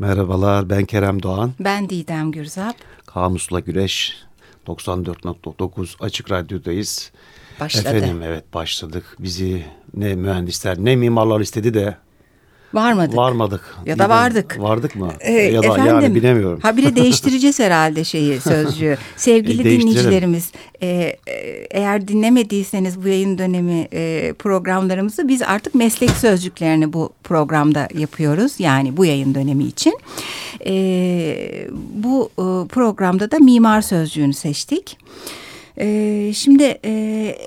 Merhabalar ben Kerem Doğan. Ben Didem Gürzap. Kamusla Güreş 94.9 Açık Radyo'dayız. Başladı. Efendim evet başladık. Bizi ne mühendisler ne mimarlar istedi de Varmadık. Varmadık. Ya da vardık. Vardık mı? Ee, ya da efendim, yani bilemiyorum. Ha bile değiştireceğiz herhalde şeyi sözcüğü. Sevgili E, dinleyicilerimiz e, e, eğer dinlemediyseniz bu yayın dönemi e, programlarımızı biz artık meslek sözcüklerini bu programda yapıyoruz. Yani bu yayın dönemi için. E, bu e, programda da mimar sözcüğünü seçtik. Ee, şimdi e,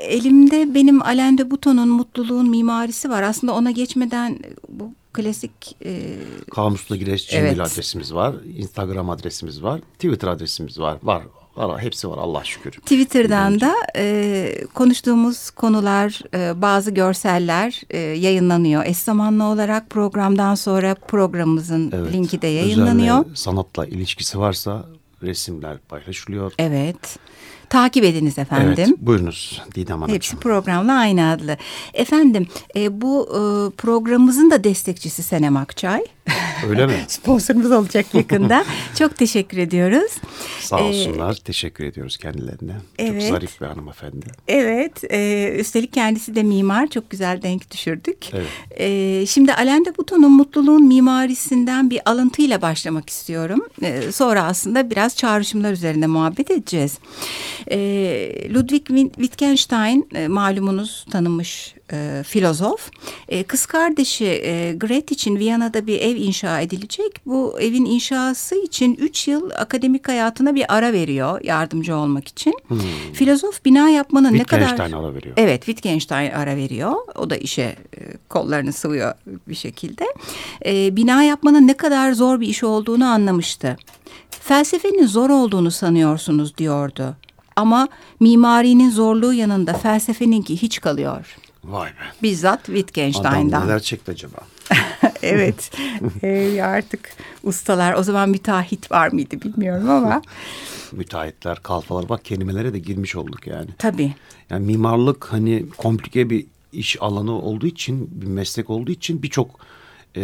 elimde benim Alain de Botton'un Mutluluğun Mimarisi var. Aslında ona geçmeden bu klasik e, Kamusla Güreş Gmail Evet. adresimiz var. Instagram adresimiz var. Twitter adresimiz var. Var. var hepsi var Allah şükür. Twitter'dan da e, konuştuğumuz konular, e, bazı görseller e, yayınlanıyor. Eş zamanlı olarak programdan sonra programımızın Evet. linki de yayınlanıyor. Ve sanatla ilişkisi varsa resimler paylaşılıyor. Evet. Takip ediniz efendim. Evet, buyurunuz Didem Hanımcığım. Hepsi programla aynı adlı. Efendim e, bu e, programımızın da destekçisi Senem Akçay. Öyle mi? Sponsorumuz olacak yakında. Çok teşekkür ediyoruz. Sağ Ee, olsunlar. Teşekkür ediyoruz kendilerine. evet. Çok zarif bir hanımefendi. Evet, e, üstelik kendisi de mimar. Çok güzel denk düşürdük. Evet. E, şimdi Alain de Botton'un mutluluğun mimarisinden bir alıntıyla başlamak istiyorum. E, sonra aslında biraz çağrışımlar üzerinde muhabbet edeceğiz. E, Ludwig Wittgenstein e, malumunuz tanınmış e, filozof. E, kız kardeşi e, Gret için Viyana'da bir ev inşa edilecek. Bu evin inşası için üç yıl akademik hayatına bir ara veriyor yardımcı olmak için. Filozof bina yapmanın ne kadar... Wittgenstein ara veriyor. Evet Wittgenstein ara veriyor. O da işe e, kollarını sıvıyor bir şekilde. E, bina yapmanın ne kadar zor bir iş olduğunu anlamıştı. Felsefenin zor olduğunu sanıyorsunuz diyordu. Ama mimarinin zorluğu yanında felsefeninki hiç kalıyor. Vay be. Bizzat Adam Wittgenstein'dan. neler çekti acaba? evet. Ee, artık ustalar o zaman müteahhit var mıydı bilmiyorum ama Müteahhitler, kalfalar bak kelimelere de girmiş olduk yani. tabii. Yani mimarlık hani komplike bir iş alanı olduğu için, bir meslek olduğu için birçok e,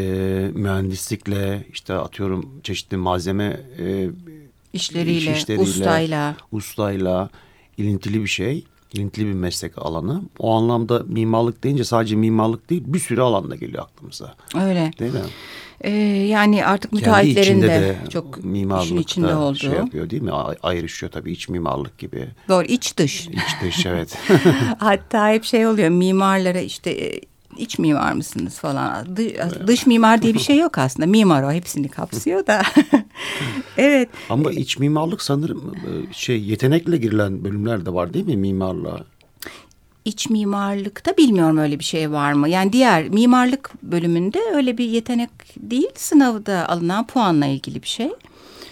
mühendislikle işte atıyorum çeşitli malzeme e, İşleriyle, iş işleriyle, ustayla. ustayla ilintili bir şey. ilintili bir meslek alanı. O anlamda mimarlık deyince sadece mimarlık değil bir sürü alanda geliyor aklımıza. Öyle. Değil mi? Ee, yani artık müteahhitlerin de, de çok işin içinde olduğu. şey yapıyor değil mi? Ay- Ayrışıyor tabii iç mimarlık gibi. Doğru iç dış. İç dış evet. Hatta hep şey oluyor mimarlara işte e, iç mimar mısınız falan. Dı- Dış mimar diye bir şey yok aslında. Mimar o hepsini kapsıyor da. evet. Ama iç mimarlık sanırım e, şey yetenekle girilen bölümler de var değil mi mimarlığa? İç mimarlıkta bilmiyorum öyle bir şey var mı? Yani diğer mimarlık bölümünde öyle bir yetenek değil. Sınavda alınan puanla ilgili bir şey.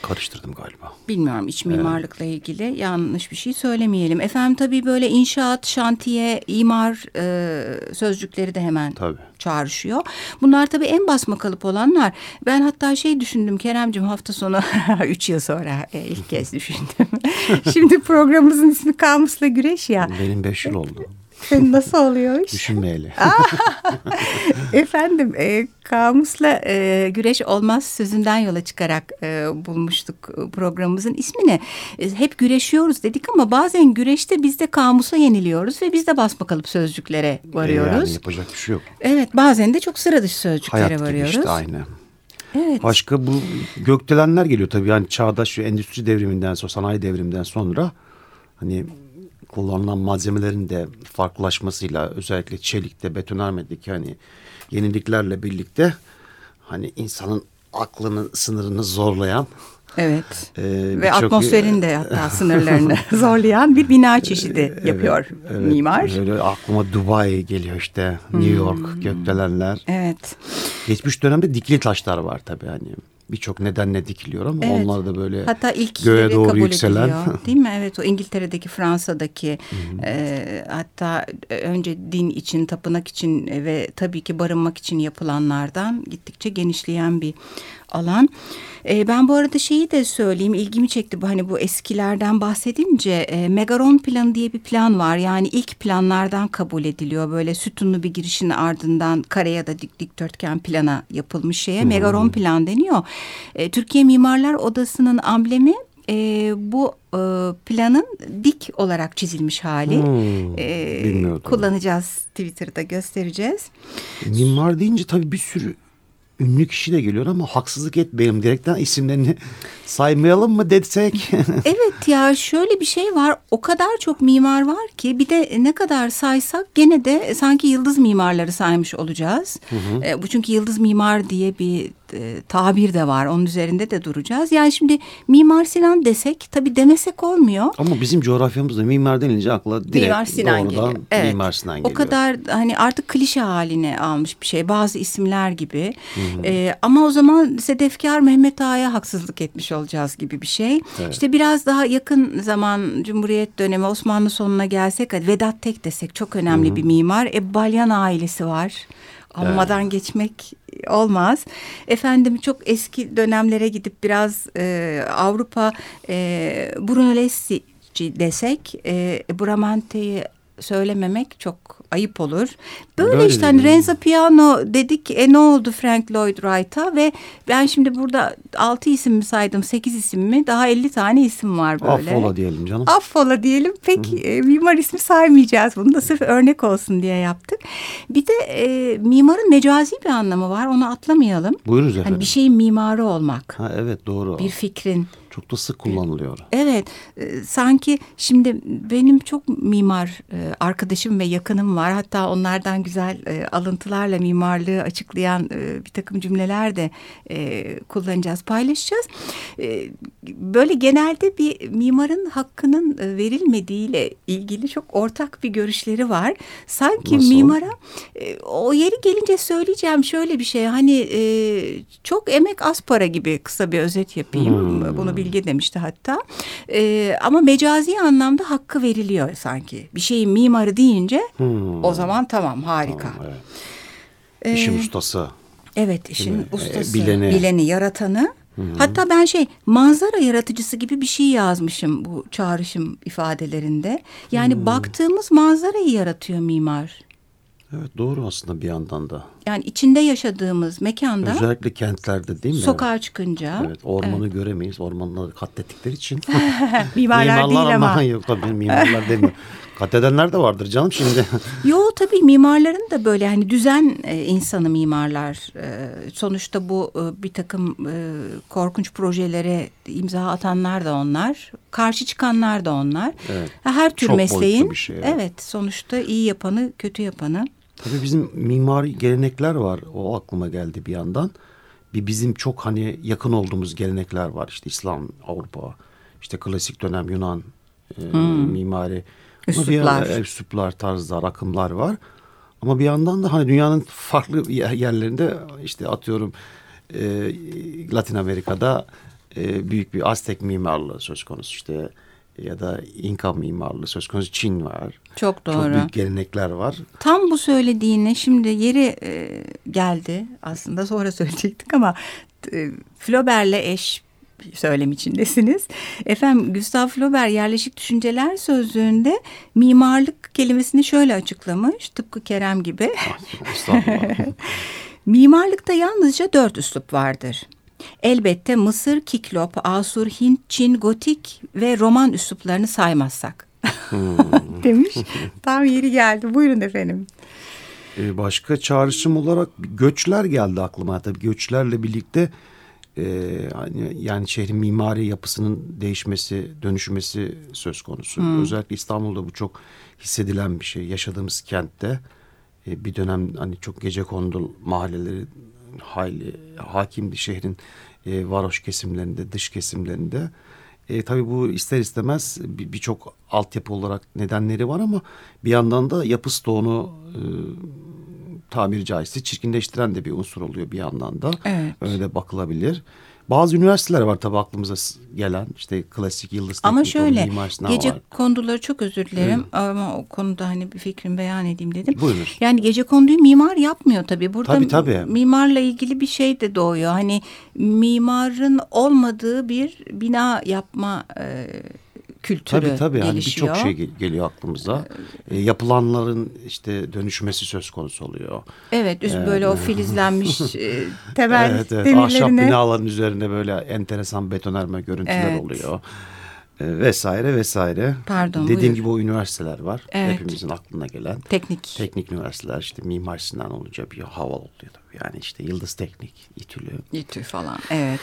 Karıştırdım galiba. Bilmiyorum iç mimarlıkla ilgili yanlış bir şey söylemeyelim. Efendim tabii böyle inşaat, şantiye, imar e, sözcükleri de hemen Tabii. çağrışıyor. Bunlar tabii en basma kalıp olanlar. Ben hatta şey düşündüm Keremcim hafta sonu üç yıl sonra e, ilk kez düşündüm. Şimdi programımızın ismi Kamusla Güreş ya. Benim beş yıl oldu. Nasıl oluyor iş? Düşünmeyeli. Efendim e, kamusla e, güreş olmaz sözünden yola çıkarak e, bulmuştuk e, programımızın ismini. E, hep güreşiyoruz dedik ama bazen güreşte biz de kamusa yeniliyoruz ve biz de basma kalıp sözcüklere varıyoruz. Yani yapacak bir şey yok. Evet bazen de çok sıra dışı sözcüklere Hayat gibi varıyoruz. işte aynı. Evet. Başka bu gökdelenler geliyor tabii. Yani çağdaş endüstri devriminden sonra, sanayi devriminden sonra hani kullanılan malzemelerin de farklılaşmasıyla özellikle çelikte, betonarmedeki hani yeniliklerle birlikte hani insanın aklının sınırını zorlayan Evet. e, Ve atmosferin de hatta sınırlarını zorlayan bir bina çeşidi yapıyor Evet, mimar. Böyle aklıma Dubai geliyor işte. New York, Hmm. gökdelenler. Evet. Geçmiş dönemde dikili taşlar var tabii hani. Birçok nedenle dikiliyor ama Evet. onlar da böyle Hatta ilk göğe doğru kabul yükselen. ediliyor, değil mi? Evet o İngiltere'deki, Fransa'daki e, hatta önce din için, tapınak için ve tabii ki barınmak için yapılanlardan gittikçe genişleyen bir alan. E, ben bu arada şeyi de söyleyeyim ilgimi çekti bu hani bu eskilerden bahsedince e, Megaron planı diye bir plan var. Yani ilk planlardan kabul ediliyor böyle sütunlu bir girişin ardından kare ya da dik dikdörtgen plana yapılmış şeye hmm. Megaron plan deniyor. E, Türkiye Mimarlar Odası'nın amblemi e, bu e, planın dik olarak çizilmiş hali. Hmm, e, kullanacağız Twitter'da göstereceğiz. Mimar deyince tabii bir sürü ünlü kişi de geliyor ama haksızlık etmeyelim. Direkten isimlerini saymayalım mı desek? evet ya şöyle bir şey var. O kadar çok mimar var ki bir de ne kadar saysak gene de sanki yıldız mimarları saymış olacağız. Hı hı. E, bu çünkü yıldız mimar diye bir e, tabir de var. Onun üzerinde de duracağız. Yani şimdi Mimar Sinan desek tabii demesek olmuyor. Ama bizim coğrafyamızda mimar denince akla direkt Mimar Sinan doğrudan geliyor. Evet. Mimar Sinan geliyor. O kadar hani artık klişe haline almış bir şey. Bazı isimler gibi. Hı hı. E, ama o zaman Sedefkar Mehmet Ağa'ya haksızlık etmiş olacağız gibi bir şey. Evet. İşte biraz daha yakın zaman Cumhuriyet dönemi Osmanlı sonuna gelsek Vedat Tek desek çok önemli hı hı. bir mimar. E, Balyan ailesi var. Anmadan evet. geçmek olmaz. Efendim çok eski dönemlere gidip biraz e, Avrupa e, Brunelleschi desek e, Bramante'yi söylememek çok ayıp olur. Böyle, Böyle işte hani Renzo Piano dedik e ne oldu Frank Lloyd Wright'a ve ben şimdi burada altı isim mi saydım sekiz isim mi daha elli tane isim var böyle. Affola diyelim canım. Affola diyelim pek e, mimar ismi saymayacağız bunu da sırf örnek olsun diye yaptık. Bir de e, mimarın mecazi bir anlamı var onu atlamayalım. Buyurunuz efendim. Hani bir şeyin mimarı olmak. Ha, evet doğru. Bir fikrin. Çok da sık kullanılıyor. Evet, e, sanki şimdi benim çok mimar e, arkadaşım ve yakınım var. Hatta onlardan güzel e, alıntılarla mimarlığı açıklayan bir takım cümleler de kullanacağız, paylaşacağız. Böyle genelde bir mimarın hakkının verilmediğiyle ilgili çok ortak bir görüşleri var. Sanki Nasıl? mimara o yeri gelince söyleyeceğim şöyle bir şey. Hani çok emek az para gibi kısa bir özet yapayım. Hmm. Bunu bilgi demişti hatta. E, ama mecazi anlamda hakkı veriliyor sanki. Bir şeyin mimarı deyince hmm. o zaman tamam harika. Tamam, evet. İşin ee, ustası. Evet işin ustası. bileni. Bileni, yaratanı. Hatta ben şey manzara yaratıcısı gibi bir şey yazmışım bu çağrışım ifadelerinde. Yani hmm. baktığımız manzarayı yaratıyor mimar. Evet doğru aslında bir yandan da. Yani içinde yaşadığımız mekanda. Özellikle kentlerde değil mi? Sokağa çıkınca. Evet ormanı evet. göremeyiz. Ormanları katlettikleri için. mimarlar, mimarlar değil ama. Yok tabii mimarlar demiyor. Katledenler de vardır canım şimdi. Yo tabii mimarların da böyle hani düzen e, insanı mimarlar. E, sonuçta bu e, bir takım korkunç projelere imza atanlar da onlar. Karşı çıkanlar da onlar. Evet. Her tür Çok mesleğin. Şey, evet. evet sonuçta iyi yapanı kötü yapanı. Tabii bizim mimari gelenekler var. O aklıma geldi bir yandan. Bir bizim çok hani yakın olduğumuz gelenekler var. İşte İslam, Avrupa, işte klasik dönem Yunan e, hmm. mimari. Üsluplar. Üsluplar, tarzlar, akımlar var. Ama bir yandan da hani dünyanın farklı yerlerinde işte atıyorum e, Latin Amerika'da e, büyük bir Aztek mimarlığı söz konusu. İşte ya da İnka mimarlığı söz konusu Çin var. Çok doğru. Çok büyük gelenekler var. Tam bu söylediğine şimdi yeri e, geldi aslında sonra söyleyecektik ama e, Flaubert'le eş söylem içindesiniz. Efendim Gustav Flaubert yerleşik düşünceler sözlüğünde mimarlık kelimesini şöyle açıklamış tıpkı Kerem gibi. Mimarlıkta yalnızca dört üslup vardır. Elbette Mısır, Kiklop, Asur, Hint, Çin, Gotik ve Roman üsluplarını saymazsak. Hmm. Demiş. Tam yeri geldi. Buyurun efendim. Ee, başka çağrışım olarak göçler geldi aklıma. Tabii göçlerle birlikte e, yani şehrin mimari yapısının değişmesi, dönüşmesi söz konusu. Hmm. Özellikle İstanbul'da bu çok hissedilen bir şey. Yaşadığımız kentte e, bir dönem hani çok gece kondu mahalleleri hayli hakimdi şehrin e, varoş kesimlerinde, dış kesimlerinde. E, tabii bu ister istemez birçok bir altyapı olarak nedenleri var ama bir yandan da yapı stoğunu e, tabiri caizse çirkinleştiren de bir unsur oluyor bir yandan da. Evet. Öyle bakılabilir. Bazı üniversiteler var tabii aklımıza gelen işte klasik Yıldız Ama Teknik şöyle gece var. konduları çok özür dilerim ama o konuda hani bir fikrimi beyan edeyim dedim. Buyurunuz. Yani gece konduyu mimar yapmıyor tabii. Burada Tabii, tabii. mimarla ilgili bir şey de doğuyor. Hani mimarın olmadığı bir bina yapma e, kültürü Tabii tabii yani gelişiyor. birçok şey gel- geliyor aklımıza. E, yapılanların işte dönüşmesi söz konusu oluyor. Evet, üst böyle o filizlenmiş e, temel evet, evet. Ahşap demirlerine. binaların üzerinde böyle enteresan betonarme görüntüler Evet. oluyor. E, vesaire vesaire. Pardon, Dediğim buyur. gibi o üniversiteler var. Evet. Hepimizin aklına gelen. Teknik. Teknik üniversiteler işte Mimar Sinan olunca bir hava oluyor tabii. Yani işte Yıldız Teknik, İTÜ'lü. İTÜ falan evet.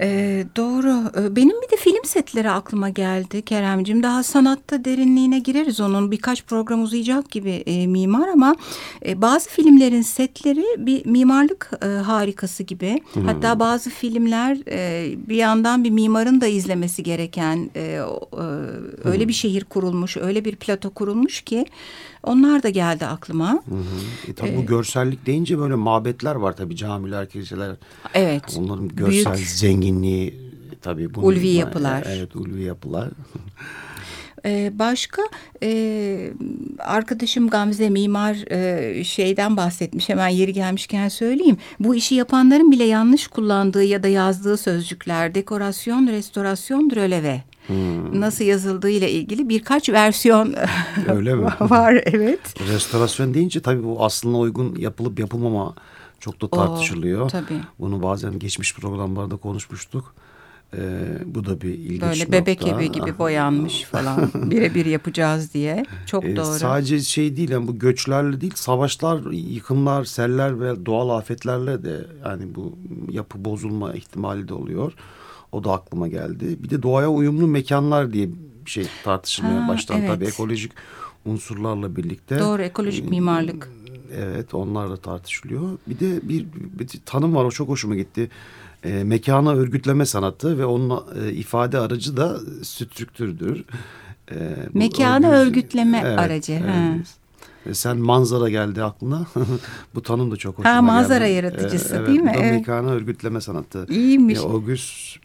Ee, doğru. Ee, Benim bir de film setleri aklıma geldi Keremcim. Daha sanatta derinliğine gireriz onun. Birkaç program uzayacak gibi e, mimar ama e, bazı filmlerin setleri bir mimarlık e, harikası gibi. Hatta bazı filmler e, bir yandan bir mimarın da izlemesi gereken e, e, öyle bir şehir kurulmuş, öyle bir plato kurulmuş ki onlar da geldi aklıma. Hı hı. E, tabii bu görsellik deyince böyle mabetler var tabii camiler, kiliseler. Evet. Onların görsel Büyük. zenginliği tabii. bunun- Ulvi yapılar. Evet ulvi yapılar. Ee, başka e, arkadaşım Gamze mimar e, şeyden bahsetmiş hemen yeri gelmişken söyleyeyim. Bu işi yapanların bile yanlış kullandığı ya da yazdığı sözcükler dekorasyon, restorasyon, röleve. Nasıl yazıldığı ile ilgili birkaç versiyon Öyle mi? var evet. Restorasyon deyince tabii bu aslına uygun yapılıp yapılmama çok da tartışılıyor. tabii. Bunu bazen geçmiş programlarda konuşmuştuk. Ee, bu da bir ilginç Böyle bebek nokta. evi gibi boyanmış falan birebir yapacağız diye. Çok Ee, doğru. Sadece şey değil yani bu göçlerle değil savaşlar, yıkımlar, seller ve doğal afetlerle de yani bu yapı bozulma ihtimali de oluyor. O da aklıma geldi. Bir de doğaya uyumlu mekanlar diye bir şey tartışılmaya Ha, başlandı. evet. Tabii ekolojik unsurlarla birlikte. Doğru ekolojik mimarlık. Evet onlar da tartışılıyor. Bir de bir, bir tanım var o çok hoşuma gitti. E, mekana örgütleme sanatı ve onun e, ifade aracı da strüktürdür. E, Mekanı örgütleme aracı, ha. E, Sen manzara geldi aklına. bu tanım da çok hoşuma Ha, geldi. manzara yaratıcısı, evet, değil mi? Evet. mekanı örgütleme sanatı. İyiymiş. E, Auguste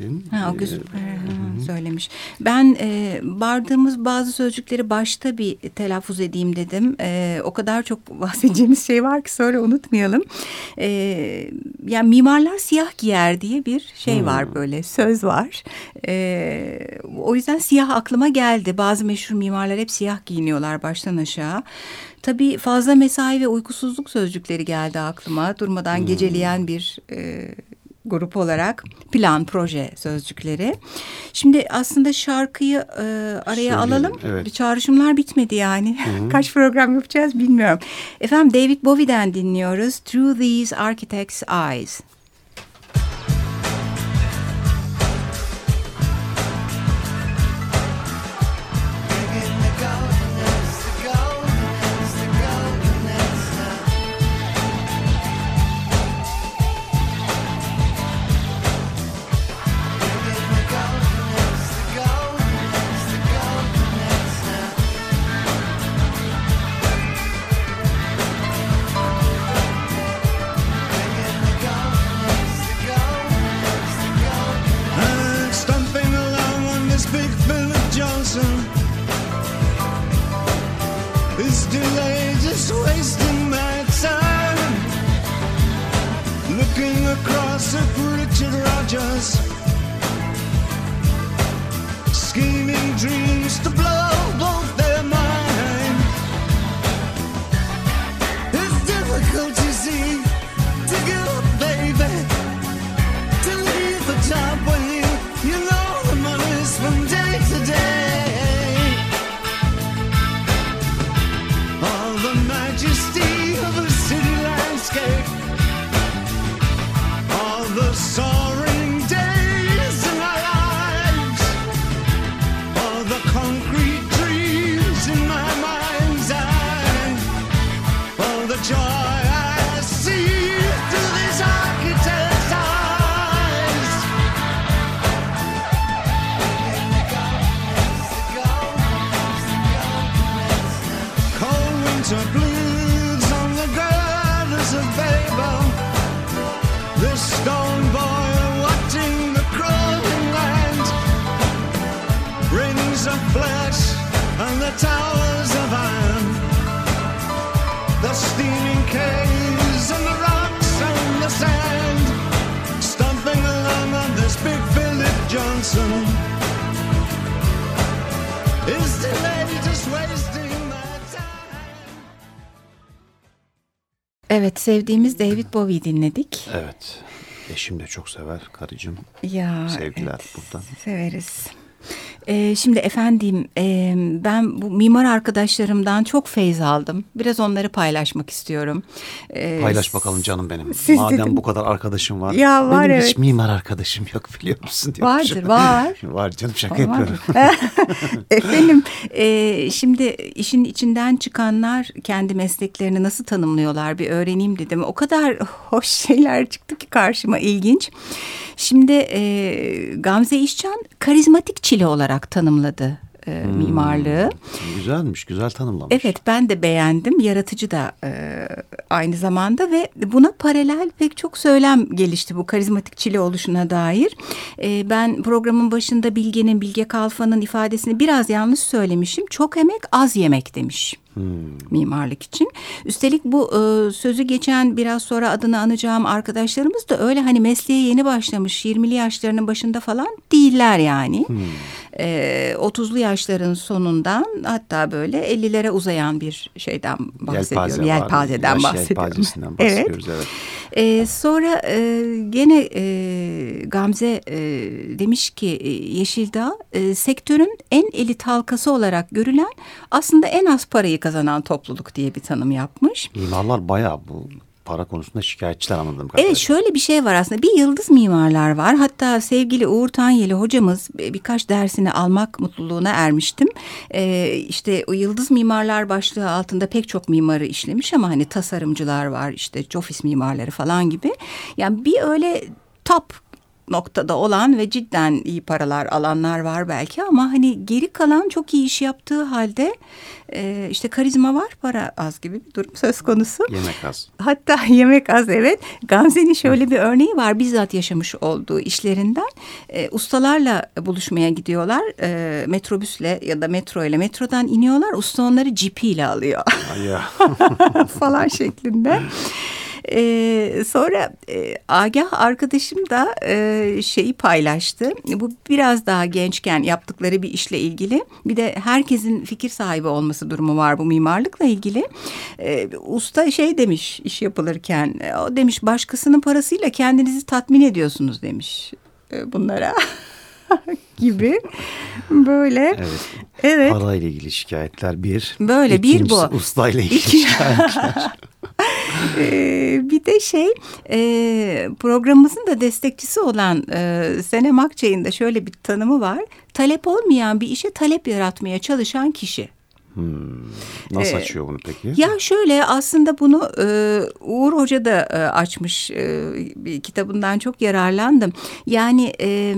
Perret'in. Ha, e, Auguste Perret, ha, söylemiş. Ben e, bardığımız bazı sözcükleri başta bir telaffuz edeyim dedim. E, o kadar çok bahsedeceğimiz şey var ki sonra unutmayalım. E, yani mimarlar siyah giyer diye bir şey var böyle söz var. E, o yüzden siyah aklıma geldi. Bazı meşhur mimarlar hep siyah giyiniyorlar baştan aşağı. Tabii fazla mesai ve uykusuzluk sözcükleri geldi aklıma. Durmadan geceleyen bir e, grup olarak plan proje sözcükleri. Şimdi aslında şarkıyı e, araya Söyleyelim, alalım. evet. Çağrışımlar bitmedi yani. Kaç program yapacağız bilmiyorum. Efendim David Bowie'den dinliyoruz. Through These Architects' Eyes. towers of iron, the steaming caves and the rocks and the sand, stumping along on this big Philip Johnson is delayed, just wasting. Evet sevdiğimiz David Bowie dinledik. Evet. Eşim de çok sever karıcığım. Ya, Sevgiler evet, buradan. Severiz. Ee, şimdi efendim e, ben bu mimar arkadaşlarımdan çok feyz aldım. Biraz onları paylaşmak istiyorum. Ee, Paylaş bakalım canım benim. Siz Madem dedim- bu kadar arkadaşım var. Ya var, benim evet. hiç mimar arkadaşım yok biliyor musun? diyormuş. Vardır, var. var canım şaka Var. yapıyorum. Efendim e, şimdi işin içinden çıkanlar kendi mesleklerini nasıl tanımlıyorlar bir öğreneyim dedim. O kadar hoş şeyler çıktı ki karşıma ilginç. Şimdi e, Gamze İşcan karizmatik çile olarak tanımladı e, mimarlığı. Güzelmiş, güzel tanımlamış. Evet ben de beğendim. Yaratıcı da e, aynı zamanda ve buna paralel pek çok söylem gelişti bu karizmatik çile oluşuna dair. E, ben programın başında Bilge'nin, Bilge Kalfa'nın ifadesini biraz yanlış söylemişim. Çok emek az yemek demiş. Mimarlık için. Üstelik bu e, sözü geçen biraz sonra adını anacağım arkadaşlarımız da öyle hani mesleğe yeni başlamış 20'li yaşlarının başında falan değiller yani. E, 30'lu yaşların sonundan hatta böyle 50'lere uzayan bir şeyden bahsediyorum. Yelpaze. Yelpazeden Yaş bahsediyorum. yelpazesinden Evet. bahsediyoruz evet. Ee, sonra e, gene e, Gamze e, demiş ki e, Yeşildağ e, sektörün en elit halkası olarak görülen aslında en az parayı kazanan topluluk diye bir tanım yapmış. Mimarlar bayağı bu para konusunda şikayetçiler anladığım kadarıyla. Evet şöyle bir şey var aslında bir yıldız mimarlar var hatta sevgili Uğur Tanyeli hocamız e, birkaç dersini almak mutluluğuna ermiştim. Ee, işte o yıldız mimarlar başlığı altında pek çok mimarı işlemiş ama hani tasarımcılar var işte ofis mimarları falan gibi. Yani bir öyle top noktada olan ve cidden iyi paralar alanlar var belki ama hani geri kalan çok iyi iş yaptığı halde e, işte karizma var para az gibi bir durum söz konusu. Yemek az. Hatta yemek az evet. Gamze'nin şöyle bir örneği var bizzat yaşamış olduğu işlerinden. E, ustalarla buluşmaya gidiyorlar. E, metrobüsle ya da metro ile metrodan iniyorlar. Usta onları cipiyle alıyor falan şeklinde. Ee, sonra e, Agah arkadaşım da e, şeyi paylaştı. Bu biraz daha gençken yaptıkları bir işle ilgili. Bir de herkesin fikir sahibi olması durumu var bu mimarlıkla ilgili. Ee, usta şey demiş iş yapılırken. e, O demiş başkasının parasıyla kendinizi tatmin ediyorsunuz demiş e, bunlara. gibi böyle Evet. evet Parayla ilgili şikayetler bir. Böyle, bir bu. Ustayla ilgili şikayetler. Ee, bir de şey e, programımızın da destekçisi olan e, Senem Akçay'ın da şöyle bir tanımı var. Talep olmayan bir işe talep yaratmaya çalışan kişi. Nasıl Ee, açıyor bunu peki? Ya şöyle aslında bunu e, Uğur Hoca da e, açmış e, bir kitabından çok yararlandım. Yani e,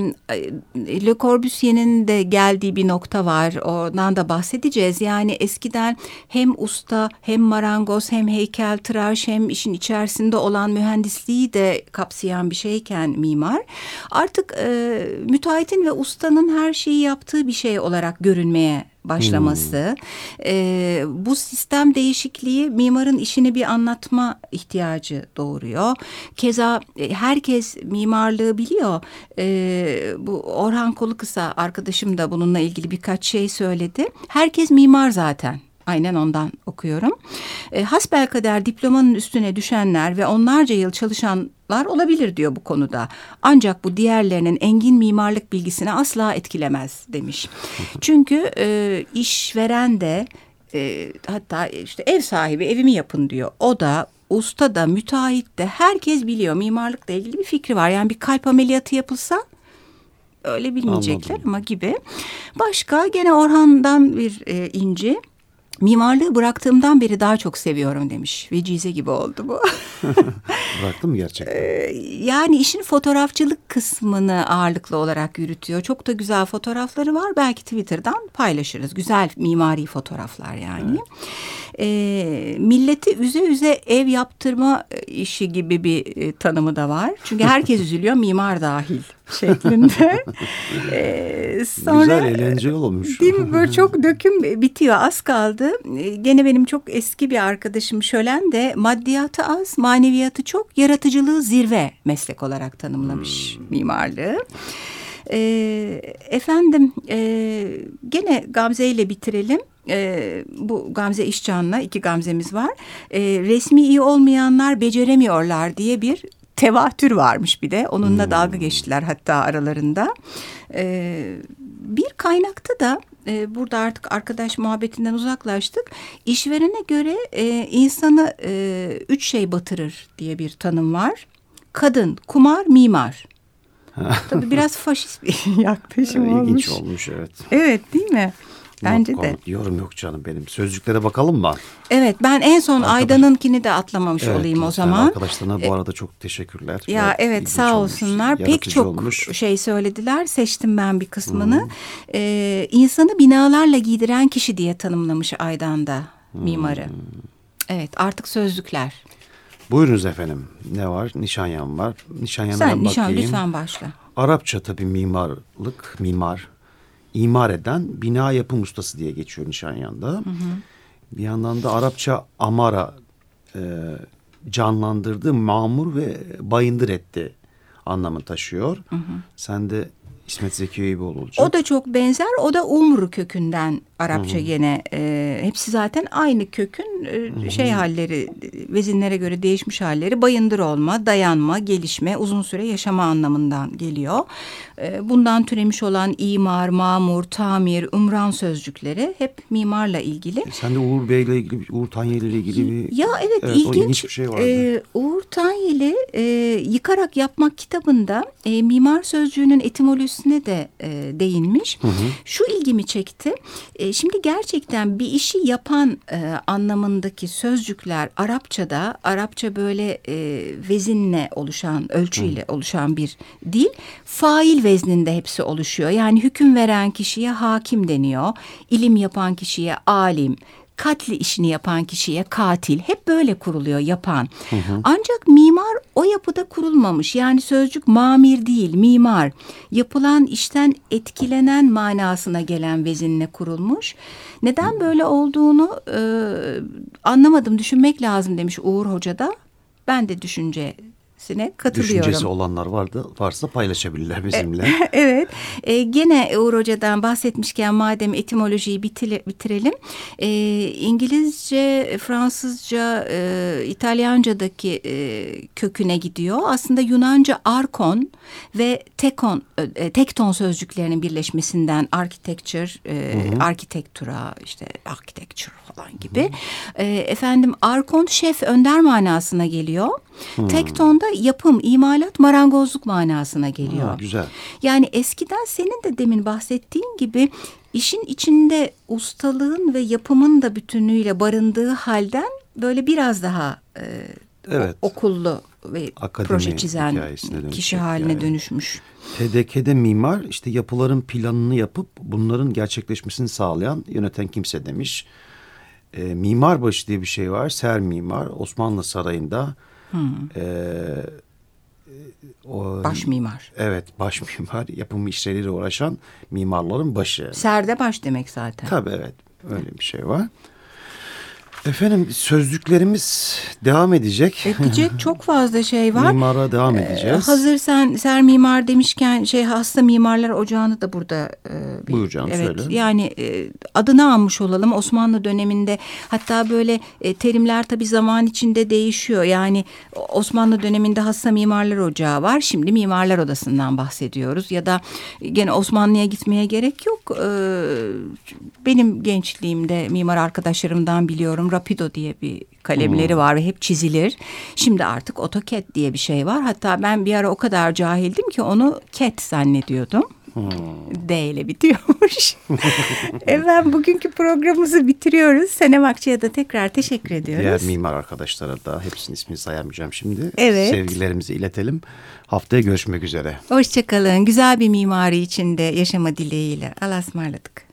Le Corbusier'in de geldiği bir nokta var. Ondan da bahsedeceğiz. Yani eskiden hem usta hem marangoz hem heykeltıraş hem işin içerisinde olan mühendisliği de kapsayan bir şeyken mimar artık e, müteahhitin ve ustanın her şeyi yaptığı bir şey olarak görünmeye başlaması. Ee, bu sistem değişikliği mimarın işini bir anlatma ihtiyacı doğuruyor. Keza e, herkes mimarlığı biliyor. Ee, bu Orhan Kolukısa arkadaşım da bununla ilgili birkaç şey söyledi. Herkes mimar zaten. Aynen ondan okuyorum. E, hasbelkader diplomanın üstüne düşenler ve onlarca yıl çalışanlar olabilir diyor bu konuda. Ancak bu diğerlerinin engin mimarlık bilgisini asla etkilemez demiş. Çünkü e, işveren de e, hatta işte ev sahibi evimi yapın diyor. O da usta da müteahhit de herkes biliyor mimarlıkla ilgili bir fikri var. Yani bir kalp ameliyatı yapılsa öyle bilmeyecekler Anladım. ama gibi. Başka gene Orhan'dan bir e, inci. Mimarlığı bıraktığımdan beri daha çok seviyorum demiş. Vecize gibi oldu bu. Bıraktın mı gerçekten? Ee, yani işin fotoğrafçılık kısmını ağırlıklı olarak yürütüyor. Çok da güzel fotoğrafları var. Belki Twitter'dan paylaşırız. Güzel mimari fotoğraflar yani. Ee, milleti üze üze ev yaptırma işi gibi bir e, tanımı da var. Çünkü herkes üzülüyor mimar dahil şeklinde. Ee, Güzel eğlenceli olmuş. Değil mi? Böyle çok döküm bitiyor. Az kaldı. Ee, Gene benim çok eski bir arkadaşım Şölen de maddiyatı az, maneviyatı çok, yaratıcılığı zirve meslek olarak tanımlamış mimarlığı. E, efendim e, gene Gamze ile bitirelim. E, bu Gamze İşcan'la iki Gamze'miz var. E, resmi iyi olmayanlar beceremiyorlar diye bir tevatür varmış bir de. Onunla dalga geçtiler hatta aralarında. E, bir kaynakta da e, burada artık arkadaş muhabbetinden uzaklaştık. İşverene göre e, insanı e, üç şey batırır diye bir tanım var. Kadın, kumar, mimar. Tabii biraz faşist bir yaklaşım olmuş. İlginç olmuş evet. Evet değil mi? Bence Not de. Yorum yok canım benim. Sözlüklere bakalım mı? Evet ben en son Arkadaş- Aydan'ınkini de atlamış Evet, olayım o zaman. Arkadaşlarına bu arada çok teşekkürler. Ya Gayet evet sağ olmuş, olsunlar. Pek çok olmuş. şey söylediler. Seçtim ben bir kısmını. Ee, insanı binalarla giydiren kişi diye tanımlamış Aydan da mimarı. Evet artık sözlükler. Buyurunuz efendim. Ne var? Nişanyan var. Nişanyan'a Sen ben nişan bakayım. lütfen başla. Arapça tabii mimarlık, mimar, imar eden bina yapım ustası diye geçiyor Nişanyan'da. Bir yandan da Arapça amara e, canlandırdı, mamur ve bayındır etti anlamı taşıyor. Sen de İsmet Zeki Eyüboğlu olacak. O da çok benzer. O da Umru kökünden Arapça gene. e, hepsi zaten aynı kökün e, şey halleri, vezinlere göre değişmiş halleri. Bayındır olma, dayanma, gelişme, uzun süre yaşama anlamından geliyor. E, bundan türemiş olan imar, mamur, tamir, umran sözcükleri hep mimarla ilgili. Sen de Uğur Bey'le ilgili, Uğur Tanyeli ile ilgili bir... Ya evet, o ilginç. bir şey vardı. Ee, Uğur Tanyeli e, Yıkarak Yapmak kitabında e, mimar sözcüğünün etimolojisine de e, değinmiş. Şu ilgimi çekti. E, şimdi gerçekten bir işi yapan e, anlamındaki sözcükler Arapçada, Arapça böyle e, vezinle oluşan, ölçüyle oluşan bir dil. Fail vezninde hepsi oluşuyor. Yani hüküm veren kişiye hakim deniyor. İlim yapan kişiye alim katli işini yapan kişiye katil hep böyle kuruluyor yapan. Ancak mimar o yapıda kurulmamış. Yani sözcük mamir değil mimar. Yapılan işten etkilenen manasına gelen vezinle kurulmuş. Neden böyle olduğunu e, anlamadım düşünmek lazım demiş Uğur Hoca da. Ben de düşüncesine katılıyorum. Düşüncesi olanlar vardı, varsa paylaşabilirler bizimle. evet. E, gene Uğur Hoca'dan bahsetmişken madem etimolojiyi bitile- bitirelim. E, İngilizce, Fransızca, e, İtalyanca'daki e, köküne gidiyor. Aslında Yunanca arkon ve tekon, e, tekton sözcüklerinin birleşmesinden architecture, e, arkitektura, işte architecture falan gibi. E, efendim arkon şef, önder manasına geliyor. Tekton da yapım, imalat, marangozluk manasına geliyor. Ha, güzel. Yani eskiden senin de demin bahsettiğin gibi işin içinde ustalığın ve yapımın da bütünüyle barındığı halden böyle biraz daha e, Evet. okullu ve Akademi proje çizen kişi haline yani. dönüşmüş. TDK'de mimar işte yapıların planını yapıp bunların gerçekleşmesini sağlayan yöneten kimse demiş. E, mimarbaşı diye bir şey var. Ser mimar Osmanlı Sarayı'nda e, o, Baş mimar. Evet baş mimar yapım işleriyle uğraşan mimarların başı. Serde baş demek zaten. Tabii evet öyle bir şey var. Efendim sözlüklerimiz devam edecek. Edecek çok fazla şey var. Mimara devam Ee, edeceğiz. Hazır sen ser mimar demişken şey hasta mimarlar ocağını da burada e, bir- Buyur canım, evet, söyle. Yani e, adını almış olalım Osmanlı döneminde hatta böyle e, terimler tabii zaman içinde değişiyor. Yani Osmanlı döneminde hasta mimarlar ocağı var. Şimdi mimarlar odasından bahsediyoruz ya da gene Osmanlı'ya gitmeye gerek yok. Ee, benim gençliğimde mimar arkadaşlarımdan biliyorum Rapido diye bir kalemleri var ve hep çizilir. Şimdi artık AutoCAD diye bir şey var. Hatta ben bir ara o kadar cahildim ki onu CAD zannediyordum. D ile bitiyormuş. evet bugünkü programımızı bitiriyoruz. Senem Akçı'ya da tekrar teşekkür ediyoruz. Diğer mimar arkadaşlara da hepsinin ismini sayamayacağım şimdi. Evet. Sevgilerimizi iletelim. Haftaya görüşmek üzere. Hoşçakalın. Güzel bir mimari içinde yaşama dileğiyle. Allah'a ısmarladık.